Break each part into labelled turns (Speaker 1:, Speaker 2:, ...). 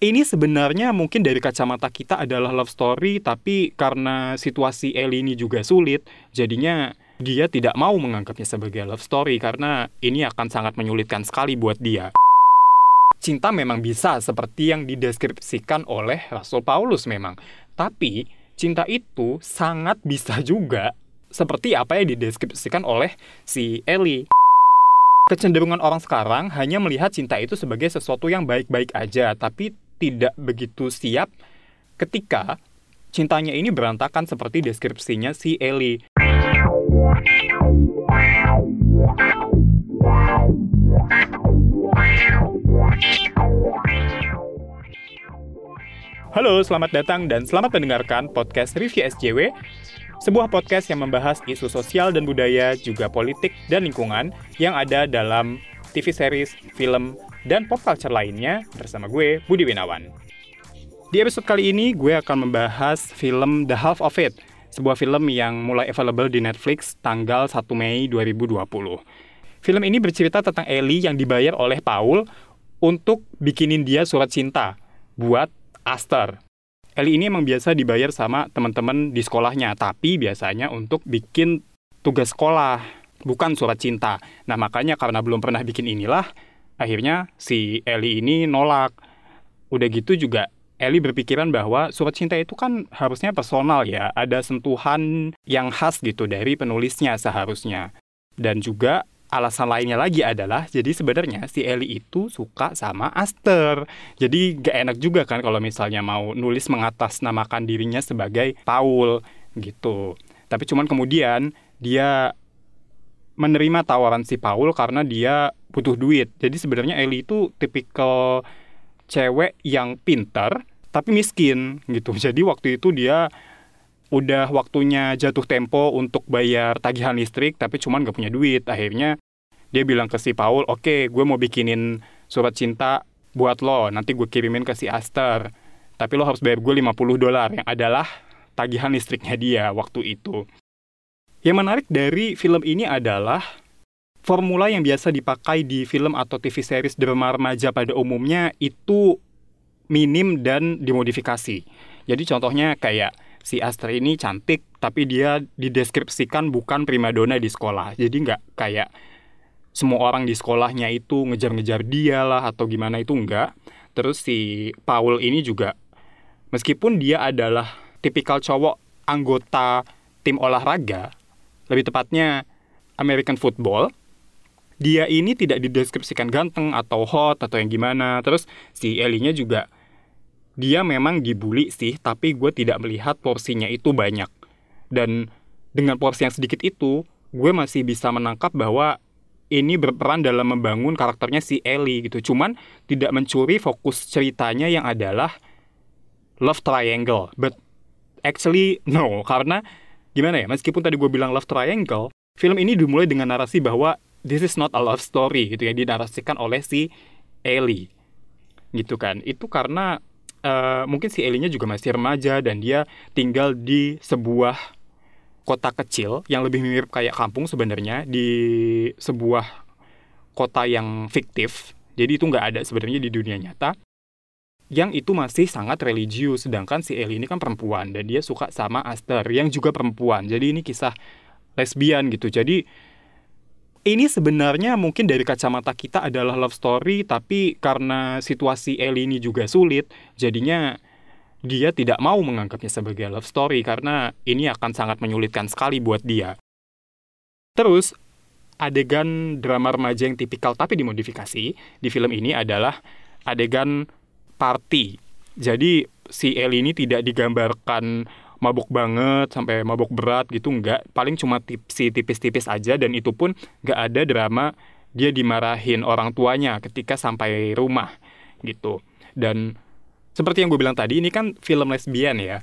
Speaker 1: ini sebenarnya mungkin dari kacamata kita adalah love story, tapi karena situasi Ellie ini juga sulit, jadinya dia tidak mau menganggapnya sebagai love story karena ini akan sangat menyulitkan sekali buat dia. Cinta memang bisa seperti yang dideskripsikan oleh Rasul Paulus memang, tapi cinta itu sangat bisa juga seperti apa yang dideskripsikan oleh si Ellie kecenderungan orang sekarang hanya melihat cinta itu sebagai sesuatu yang baik-baik aja, tapi tidak begitu siap ketika cintanya ini berantakan seperti deskripsinya si Ellie. Halo, selamat datang dan selamat mendengarkan podcast Review SJW sebuah podcast yang membahas isu sosial dan budaya, juga politik dan lingkungan yang ada dalam TV series, film, dan pop culture lainnya bersama gue, Budi Winawan. Di episode kali ini, gue akan membahas film The Half of It, sebuah film yang mulai available di Netflix tanggal 1 Mei 2020. Film ini bercerita tentang Ellie yang dibayar oleh Paul untuk bikinin dia surat cinta buat Aster, Eli ini emang biasa dibayar sama teman-teman di sekolahnya, tapi biasanya untuk bikin tugas sekolah, bukan surat cinta. Nah, makanya karena belum pernah bikin inilah, akhirnya si Eli ini nolak. Udah gitu juga Eli berpikiran bahwa surat cinta itu kan harusnya personal ya, ada sentuhan yang khas gitu dari penulisnya seharusnya. Dan juga alasan lainnya lagi adalah jadi sebenarnya si Eli itu suka sama Aster. Jadi gak enak juga kan kalau misalnya mau nulis mengatasnamakan dirinya sebagai Paul gitu. Tapi cuman kemudian dia menerima tawaran si Paul karena dia butuh duit. Jadi sebenarnya Eli itu tipikal cewek yang pintar tapi miskin gitu. Jadi waktu itu dia udah waktunya jatuh tempo untuk bayar tagihan listrik tapi cuman gak punya duit akhirnya dia bilang ke si Paul oke okay, gue mau bikinin surat cinta buat lo nanti gue kirimin ke si Aster tapi lo harus bayar gue 50 dolar yang adalah tagihan listriknya dia waktu itu yang menarik dari film ini adalah formula yang biasa dipakai di film atau TV series drama remaja pada umumnya itu minim dan dimodifikasi jadi contohnya kayak si Aster ini cantik tapi dia dideskripsikan bukan primadona di sekolah. Jadi nggak kayak semua orang di sekolahnya itu ngejar-ngejar dia lah atau gimana itu enggak. Terus si Paul ini juga meskipun dia adalah tipikal cowok anggota tim olahraga, lebih tepatnya American football, dia ini tidak dideskripsikan ganteng atau hot atau yang gimana. Terus si Elinya juga dia memang dibully sih, tapi gue tidak melihat porsinya itu banyak. Dan dengan porsi yang sedikit itu, gue masih bisa menangkap bahwa ini berperan dalam membangun karakternya si Ellie gitu. Cuman tidak mencuri fokus ceritanya yang adalah love triangle. But actually no, karena gimana ya? Meskipun tadi gue bilang love triangle, film ini dimulai dengan narasi bahwa this is not a love story gitu ya dinarasikan oleh si Ellie gitu kan. Itu karena uh, mungkin si Elinya juga masih remaja dan dia tinggal di sebuah kota kecil yang lebih mirip kayak kampung sebenarnya di sebuah kota yang fiktif. Jadi itu nggak ada sebenarnya di dunia nyata. Yang itu masih sangat religius, sedangkan si Ellie ini kan perempuan dan dia suka sama Aster yang juga perempuan. Jadi ini kisah lesbian gitu. Jadi ini sebenarnya mungkin dari kacamata kita adalah love story, tapi karena situasi Ellie ini juga sulit, jadinya dia tidak mau menganggapnya sebagai love story karena ini akan sangat menyulitkan sekali buat dia. Terus, adegan drama remaja yang tipikal tapi dimodifikasi di film ini adalah adegan party. Jadi si Ellie ini tidak digambarkan mabuk banget sampai mabuk berat gitu enggak paling cuma tipsi tipis-tipis aja dan itu pun enggak ada drama dia dimarahin orang tuanya ketika sampai rumah gitu. Dan seperti yang gue bilang tadi ini kan film lesbian ya.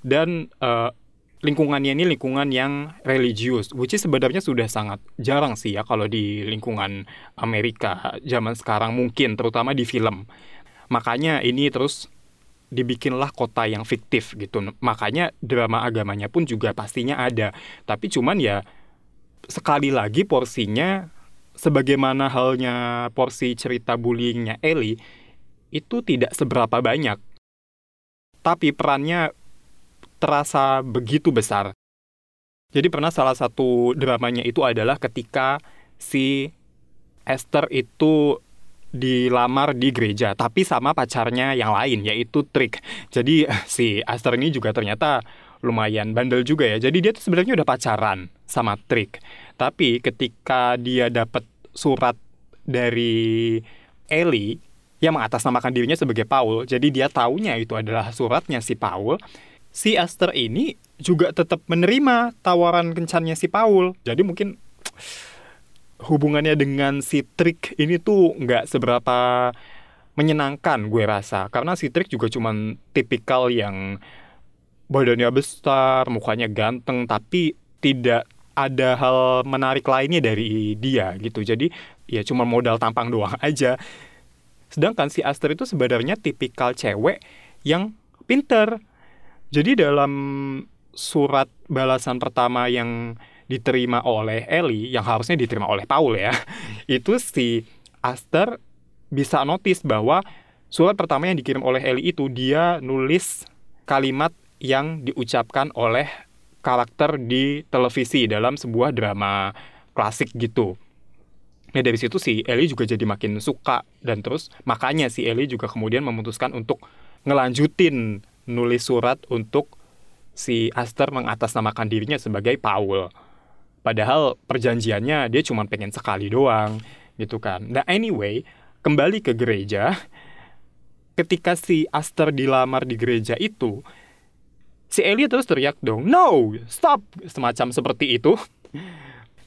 Speaker 1: Dan uh, lingkungannya ini lingkungan yang religius which is sebenarnya sudah sangat jarang sih ya kalau di lingkungan Amerika zaman sekarang mungkin terutama di film. Makanya ini terus dibikinlah kota yang fiktif gitu. Makanya drama agamanya pun juga pastinya ada. Tapi cuman ya sekali lagi porsinya sebagaimana halnya porsi cerita bullyingnya Ellie itu tidak seberapa banyak. Tapi perannya terasa begitu besar. Jadi pernah salah satu dramanya itu adalah ketika si Esther itu dilamar di gereja, tapi sama pacarnya yang lain, yaitu Trick. Jadi si Esther ini juga ternyata lumayan bandel juga ya. Jadi dia tuh sebenarnya udah pacaran sama Trick. Tapi ketika dia dapat surat dari Ellie yang mengatasnamakan dirinya sebagai Paul, jadi dia taunya itu adalah suratnya si Paul. Si Esther ini juga tetap menerima tawaran kencannya si Paul. Jadi mungkin hubungannya dengan si Trick ini tuh nggak seberapa menyenangkan gue rasa. Karena si Trick juga cuman tipikal yang badannya besar, mukanya ganteng, tapi tidak ada hal menarik lainnya dari dia gitu. Jadi ya cuma modal tampang doang aja. Sedangkan si Aster itu sebenarnya tipikal cewek yang pinter. Jadi dalam surat balasan pertama yang diterima oleh Ellie, yang harusnya diterima oleh Paul ya, itu si Aster bisa notice bahwa surat pertama yang dikirim oleh Ellie itu dia nulis kalimat yang diucapkan oleh karakter di televisi dalam sebuah drama klasik gitu. Nah dari situ si Ellie juga jadi makin suka dan terus makanya si Ellie juga kemudian memutuskan untuk ngelanjutin nulis surat untuk si Aster mengatasnamakan dirinya sebagai Paul. Padahal perjanjiannya dia cuma pengen sekali doang gitu kan. Nah anyway, kembali ke gereja, ketika si Aster dilamar di gereja itu, si Ellie terus teriak dong, no, stop, semacam seperti itu.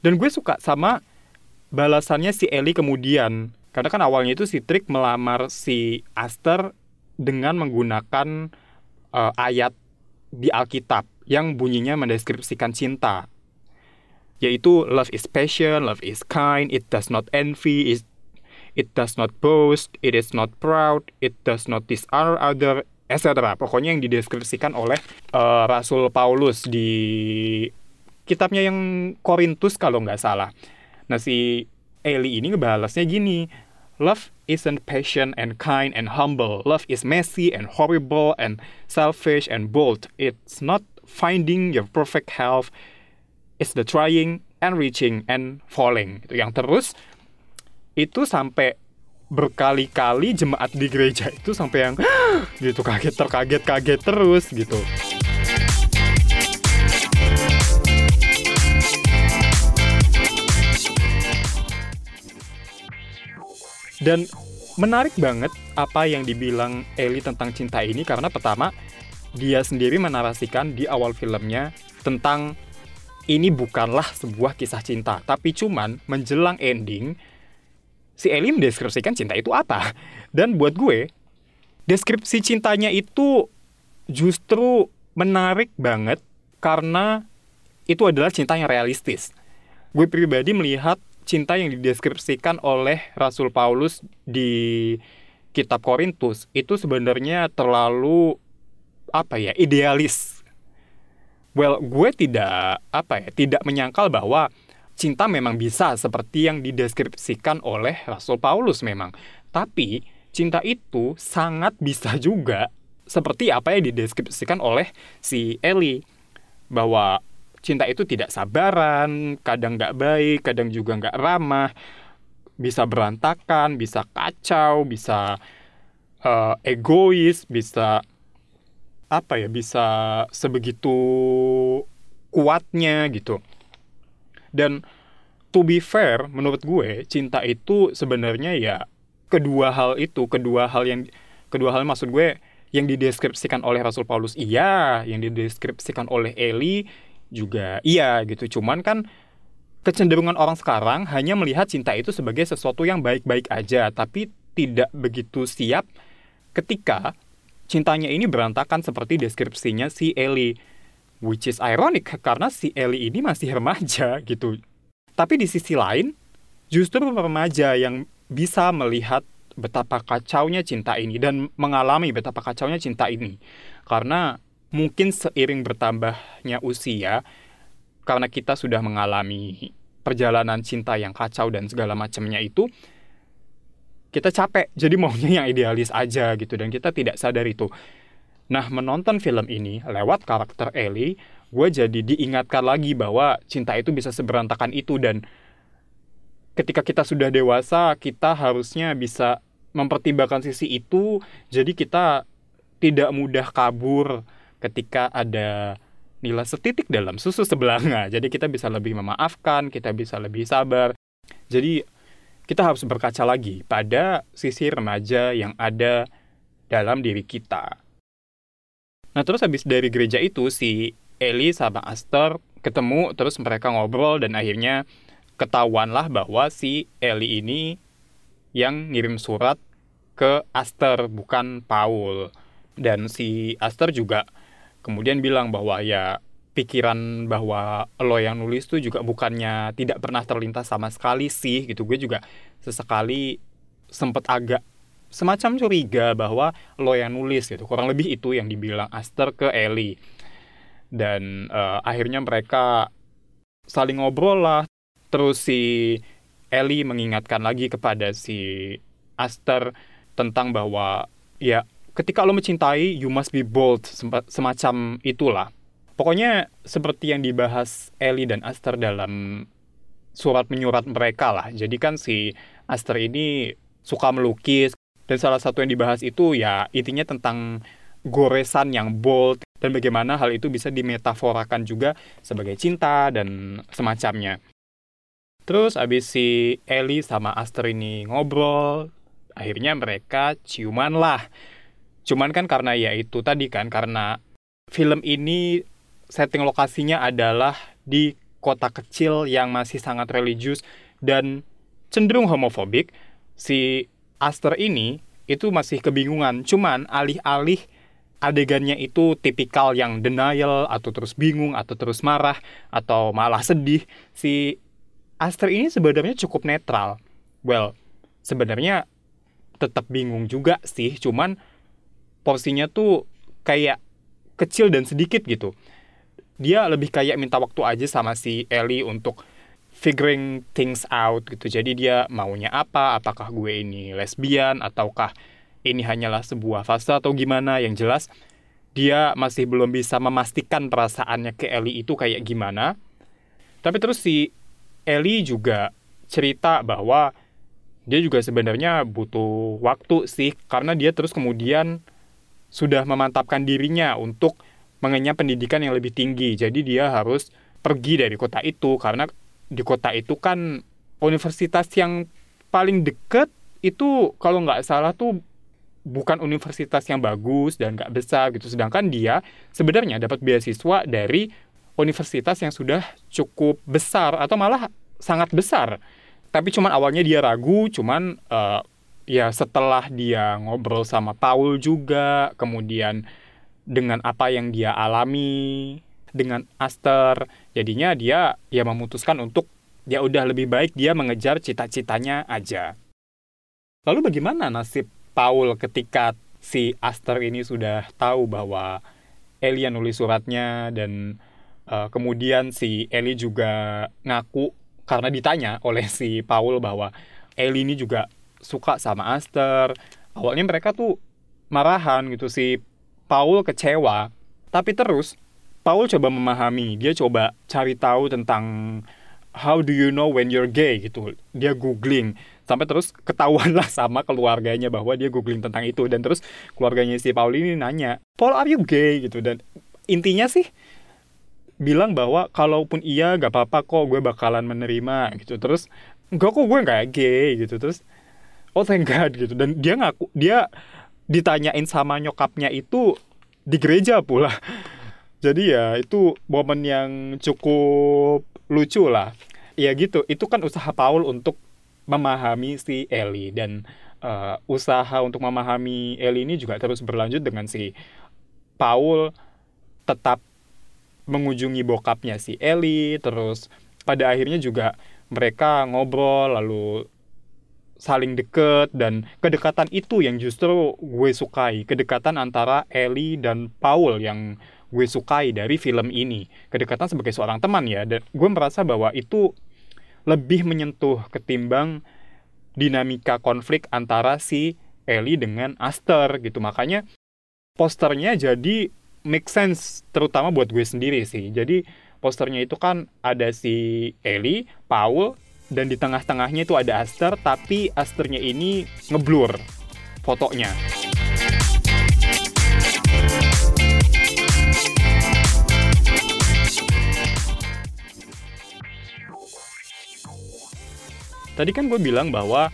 Speaker 1: Dan gue suka sama balasannya si Ellie kemudian. Karena kan awalnya itu si Trick melamar si Aster dengan menggunakan uh, ayat di Alkitab yang bunyinya mendeskripsikan cinta yaitu love is passion, love is kind, it does not envy, it, it does not boast, it is not proud, it does not dishonor other, etc. Pokoknya yang dideskripsikan oleh uh, Rasul Paulus di kitabnya yang Korintus kalau nggak salah. Nah si Eli ini ngebalasnya gini, Love isn't patient and kind and humble. Love is messy and horrible and selfish and bold. It's not finding your perfect health. It's the trying and reaching and falling. Itu yang terus itu sampai berkali-kali jemaat di gereja itu sampai yang gitu kaget terkaget kaget terus gitu. Dan menarik banget apa yang dibilang Ellie tentang cinta ini karena pertama dia sendiri menarasikan di awal filmnya tentang ini bukanlah sebuah kisah cinta, tapi cuman menjelang ending si Ellie mendeskripsikan cinta itu apa. Dan buat gue, deskripsi cintanya itu justru menarik banget karena itu adalah cinta yang realistis. Gue pribadi melihat cinta yang dideskripsikan oleh Rasul Paulus di kitab Korintus itu sebenarnya terlalu apa ya idealis. Well, gue tidak apa ya tidak menyangkal bahwa cinta memang bisa seperti yang dideskripsikan oleh Rasul Paulus memang. Tapi cinta itu sangat bisa juga seperti apa yang dideskripsikan oleh si Eli bahwa cinta itu tidak sabaran, kadang nggak baik, kadang juga nggak ramah, bisa berantakan, bisa kacau, bisa uh, egois, bisa apa ya, bisa sebegitu kuatnya gitu. Dan to be fair, menurut gue cinta itu sebenarnya ya kedua hal itu, kedua hal yang kedua hal maksud gue yang dideskripsikan oleh Rasul Paulus iya, yang dideskripsikan oleh Eli juga iya gitu. Cuman kan kecenderungan orang sekarang hanya melihat cinta itu sebagai sesuatu yang baik-baik aja, tapi tidak begitu siap ketika cintanya ini berantakan seperti deskripsinya si Ellie. Which is ironic karena si Ellie ini masih remaja gitu. Tapi di sisi lain, justru remaja yang bisa melihat betapa kacaunya cinta ini dan mengalami betapa kacaunya cinta ini. Karena mungkin seiring bertambahnya usia, karena kita sudah mengalami perjalanan cinta yang kacau dan segala macamnya itu, kita capek jadi maunya yang idealis aja gitu dan kita tidak sadar itu nah menonton film ini lewat karakter Ellie gue jadi diingatkan lagi bahwa cinta itu bisa seberantakan itu dan ketika kita sudah dewasa kita harusnya bisa mempertimbangkan sisi itu jadi kita tidak mudah kabur ketika ada nilai setitik dalam susu sebelanga. Jadi kita bisa lebih memaafkan, kita bisa lebih sabar. Jadi kita harus berkaca lagi pada sisi remaja yang ada dalam diri kita. Nah terus habis dari gereja itu si Eli sama Aster ketemu terus mereka ngobrol dan akhirnya ketahuanlah bahwa si Eli ini yang ngirim surat ke Aster bukan Paul. Dan si Aster juga kemudian bilang bahwa ya pikiran bahwa lo yang nulis tuh juga bukannya tidak pernah terlintas sama sekali sih gitu. Gue juga sesekali sempet agak semacam curiga bahwa lo yang nulis gitu. Kurang lebih itu yang dibilang Aster ke Ellie dan uh, akhirnya mereka saling ngobrol lah. Terus si Ellie mengingatkan lagi kepada si Aster tentang bahwa ya ketika lo mencintai, you must be bold, semacam itulah. Pokoknya seperti yang dibahas Ellie dan Aster dalam surat menyurat mereka lah. Jadi kan si Aster ini suka melukis, dan salah satu yang dibahas itu ya intinya tentang goresan yang bold, dan bagaimana hal itu bisa dimetaforakan juga sebagai cinta dan semacamnya. Terus abis si Ellie sama Aster ini ngobrol, akhirnya mereka ciuman lah. Cuman kan karena ya itu tadi kan karena film ini setting lokasinya adalah di kota kecil yang masih sangat religius dan cenderung homofobik, si Aster ini itu masih kebingungan. Cuman alih-alih adegannya itu tipikal yang denial atau terus bingung atau terus marah atau malah sedih, si Aster ini sebenarnya cukup netral. Well, sebenarnya tetap bingung juga sih, cuman porsinya tuh kayak kecil dan sedikit gitu. Dia lebih kayak minta waktu aja sama si Ellie untuk figuring things out gitu. Jadi dia maunya apa, apakah gue ini lesbian ataukah ini hanyalah sebuah fase atau gimana yang jelas dia masih belum bisa memastikan perasaannya ke Ellie itu kayak gimana. Tapi terus si Ellie juga cerita bahwa dia juga sebenarnya butuh waktu sih karena dia terus kemudian sudah memantapkan dirinya untuk mengenyam pendidikan yang lebih tinggi. Jadi dia harus pergi dari kota itu karena di kota itu kan universitas yang paling dekat itu kalau nggak salah tuh bukan universitas yang bagus dan nggak besar gitu. Sedangkan dia sebenarnya dapat beasiswa dari universitas yang sudah cukup besar atau malah sangat besar. Tapi cuman awalnya dia ragu, cuman uh, ya setelah dia ngobrol sama Paul juga, kemudian dengan apa yang dia alami dengan Aster, jadinya dia ya memutuskan untuk ya udah lebih baik dia mengejar cita-citanya aja. Lalu bagaimana nasib Paul ketika si Aster ini sudah tahu bahwa Ellie nulis suratnya dan uh, kemudian si Ellie juga ngaku karena ditanya oleh si Paul bahwa Ellie ini juga suka sama Aster. Awalnya mereka tuh marahan gitu si Paul kecewa. Tapi terus Paul coba memahami, dia coba cari tahu tentang how do you know when you're gay gitu. Dia googling. Sampai terus ketahuan lah sama keluarganya bahwa dia googling tentang itu. Dan terus keluarganya si Paul ini nanya, "Paul are you gay?" gitu. Dan intinya sih bilang bahwa kalaupun iya gak apa-apa kok gue bakalan menerima gitu. Terus enggak kok gue nggak gay gitu. Terus oh thank God gitu. Dan dia ngaku dia ditanyain sama nyokapnya itu di gereja pula. Jadi ya itu momen yang cukup lucu lah. Ya gitu itu kan usaha Paul untuk memahami si Ellie dan uh, usaha untuk memahami Ellie ini juga terus berlanjut dengan si Paul tetap mengunjungi bokapnya si Ellie terus pada akhirnya juga mereka ngobrol lalu saling deket dan kedekatan itu yang justru gue sukai kedekatan antara Ellie dan Paul yang gue sukai dari film ini kedekatan sebagai seorang teman ya dan gue merasa bahwa itu lebih menyentuh ketimbang dinamika konflik antara si Ellie dengan Aster gitu. Makanya posternya jadi make sense terutama buat gue sendiri sih. Jadi posternya itu kan ada si Ellie, Paul, dan di tengah-tengahnya itu ada Aster, tapi Asternya ini ngeblur fotonya. Tadi kan gue bilang bahwa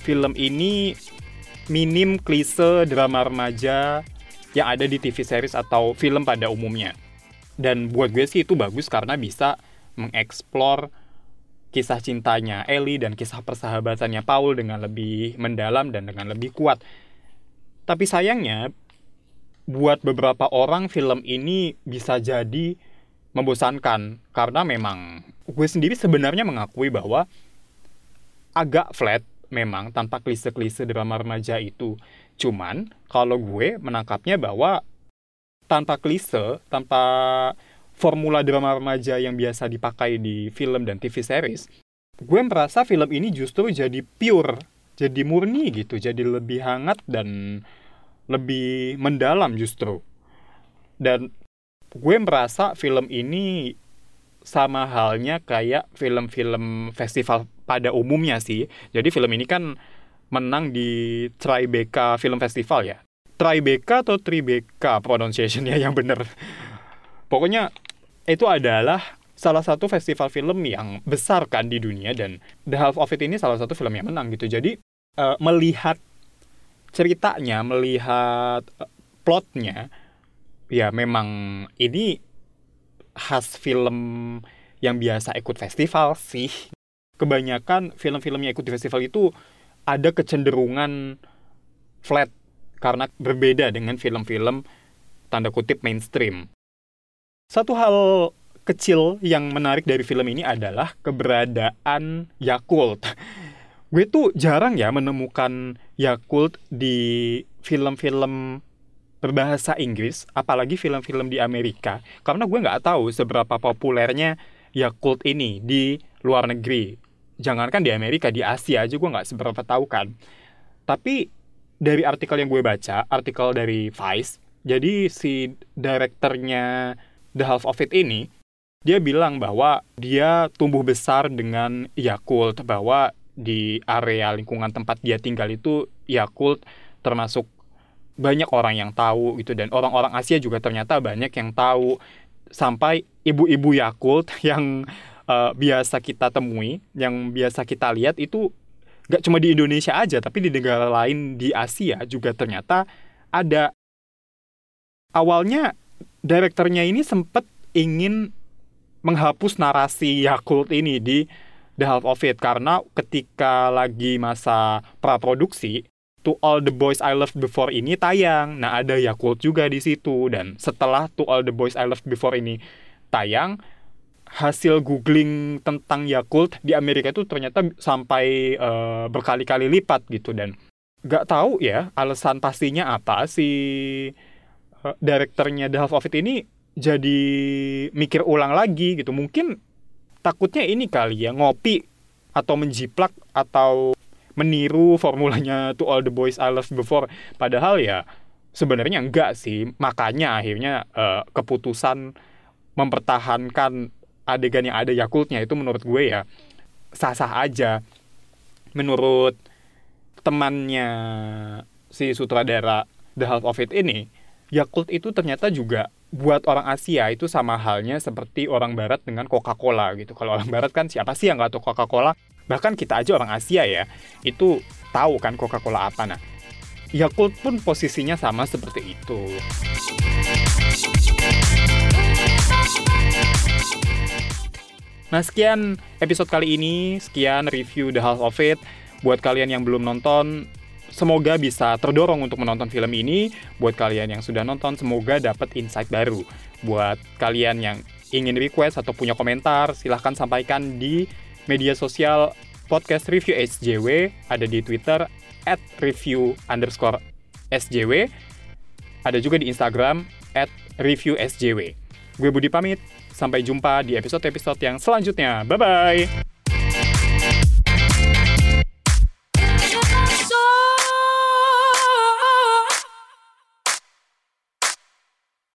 Speaker 1: film ini minim klise drama remaja yang ada di TV series atau film pada umumnya. Dan buat gue sih itu bagus karena bisa mengeksplor kisah cintanya Ellie dan kisah persahabatannya Paul dengan lebih mendalam dan dengan lebih kuat. Tapi sayangnya, buat beberapa orang film ini bisa jadi membosankan karena memang gue sendiri sebenarnya mengakui bahwa agak flat memang tanpa klise-klise drama remaja itu. Cuman kalau gue menangkapnya bahwa tanpa klise, tanpa formula drama remaja yang biasa dipakai di film dan TV series, gue merasa film ini justru jadi pure, jadi murni gitu, jadi lebih hangat dan lebih mendalam justru. Dan gue merasa film ini sama halnya kayak film-film festival pada umumnya sih. Jadi film ini kan menang di Tribeca Film Festival ya. Tribeca atau Tribeca pronunciationnya yang bener. Pokoknya itu adalah salah satu festival film yang besar kan di dunia dan The Half of It ini salah satu film yang menang gitu. Jadi uh, melihat ceritanya, melihat uh, plotnya, ya memang ini khas film yang biasa ikut festival sih. Kebanyakan film-film yang ikut di festival itu ada kecenderungan flat karena berbeda dengan film-film tanda kutip mainstream. Satu hal kecil yang menarik dari film ini adalah keberadaan Yakult. Gue tuh jarang ya menemukan Yakult di film-film berbahasa Inggris, apalagi film-film di Amerika, karena gue nggak tahu seberapa populernya Yakult ini di luar negeri. Jangankan di Amerika, di Asia aja gue nggak seberapa tahu kan. Tapi dari artikel yang gue baca, artikel dari Vice, jadi si direkturnya The Half of It ini, dia bilang bahwa dia tumbuh besar dengan Yakult, bahwa di area lingkungan tempat dia tinggal itu Yakult termasuk banyak orang yang tahu gitu dan orang-orang Asia juga ternyata banyak yang tahu sampai ibu-ibu Yakult yang uh, biasa kita temui, yang biasa kita lihat itu gak cuma di Indonesia aja, tapi di negara lain di Asia juga ternyata ada. Awalnya direkturnya ini sempat ingin menghapus narasi Yakult ini di The Half of It. Karena ketika lagi masa praproduksi To All the Boys I Loved Before ini tayang. Nah, ada Yakult juga di situ. Dan setelah To All the Boys I Loved Before ini tayang, hasil googling tentang Yakult di Amerika itu ternyata sampai uh, berkali-kali lipat gitu. Dan nggak tahu ya alasan pastinya apa si uh, direkturnya The Half of It ini jadi mikir ulang lagi gitu mungkin takutnya ini kali ya ngopi atau menjiplak atau meniru formulanya To All the Boys I Loved Before. Padahal ya sebenarnya enggak sih. Makanya akhirnya uh, keputusan mempertahankan adegan yang ada Yakultnya itu menurut gue ya sah-sah aja. Menurut temannya si sutradara The Half of It ini, Yakult itu ternyata juga buat orang Asia itu sama halnya seperti orang Barat dengan Coca-Cola gitu. Kalau orang Barat kan siapa sih yang nggak tahu Coca-Cola? bahkan kita aja orang Asia ya itu tahu kan Coca-Cola apa nah Yakult pun posisinya sama seperti itu Nah sekian episode kali ini, sekian review The Half of It. Buat kalian yang belum nonton, semoga bisa terdorong untuk menonton film ini. Buat kalian yang sudah nonton, semoga dapat insight baru. Buat kalian yang ingin request atau punya komentar, silahkan sampaikan di media sosial podcast review SJW ada di Twitter at review underscore SJW ada juga di Instagram at review SJW gue Budi pamit. Sampai jumpa di episode-episode yang selanjutnya. Bye bye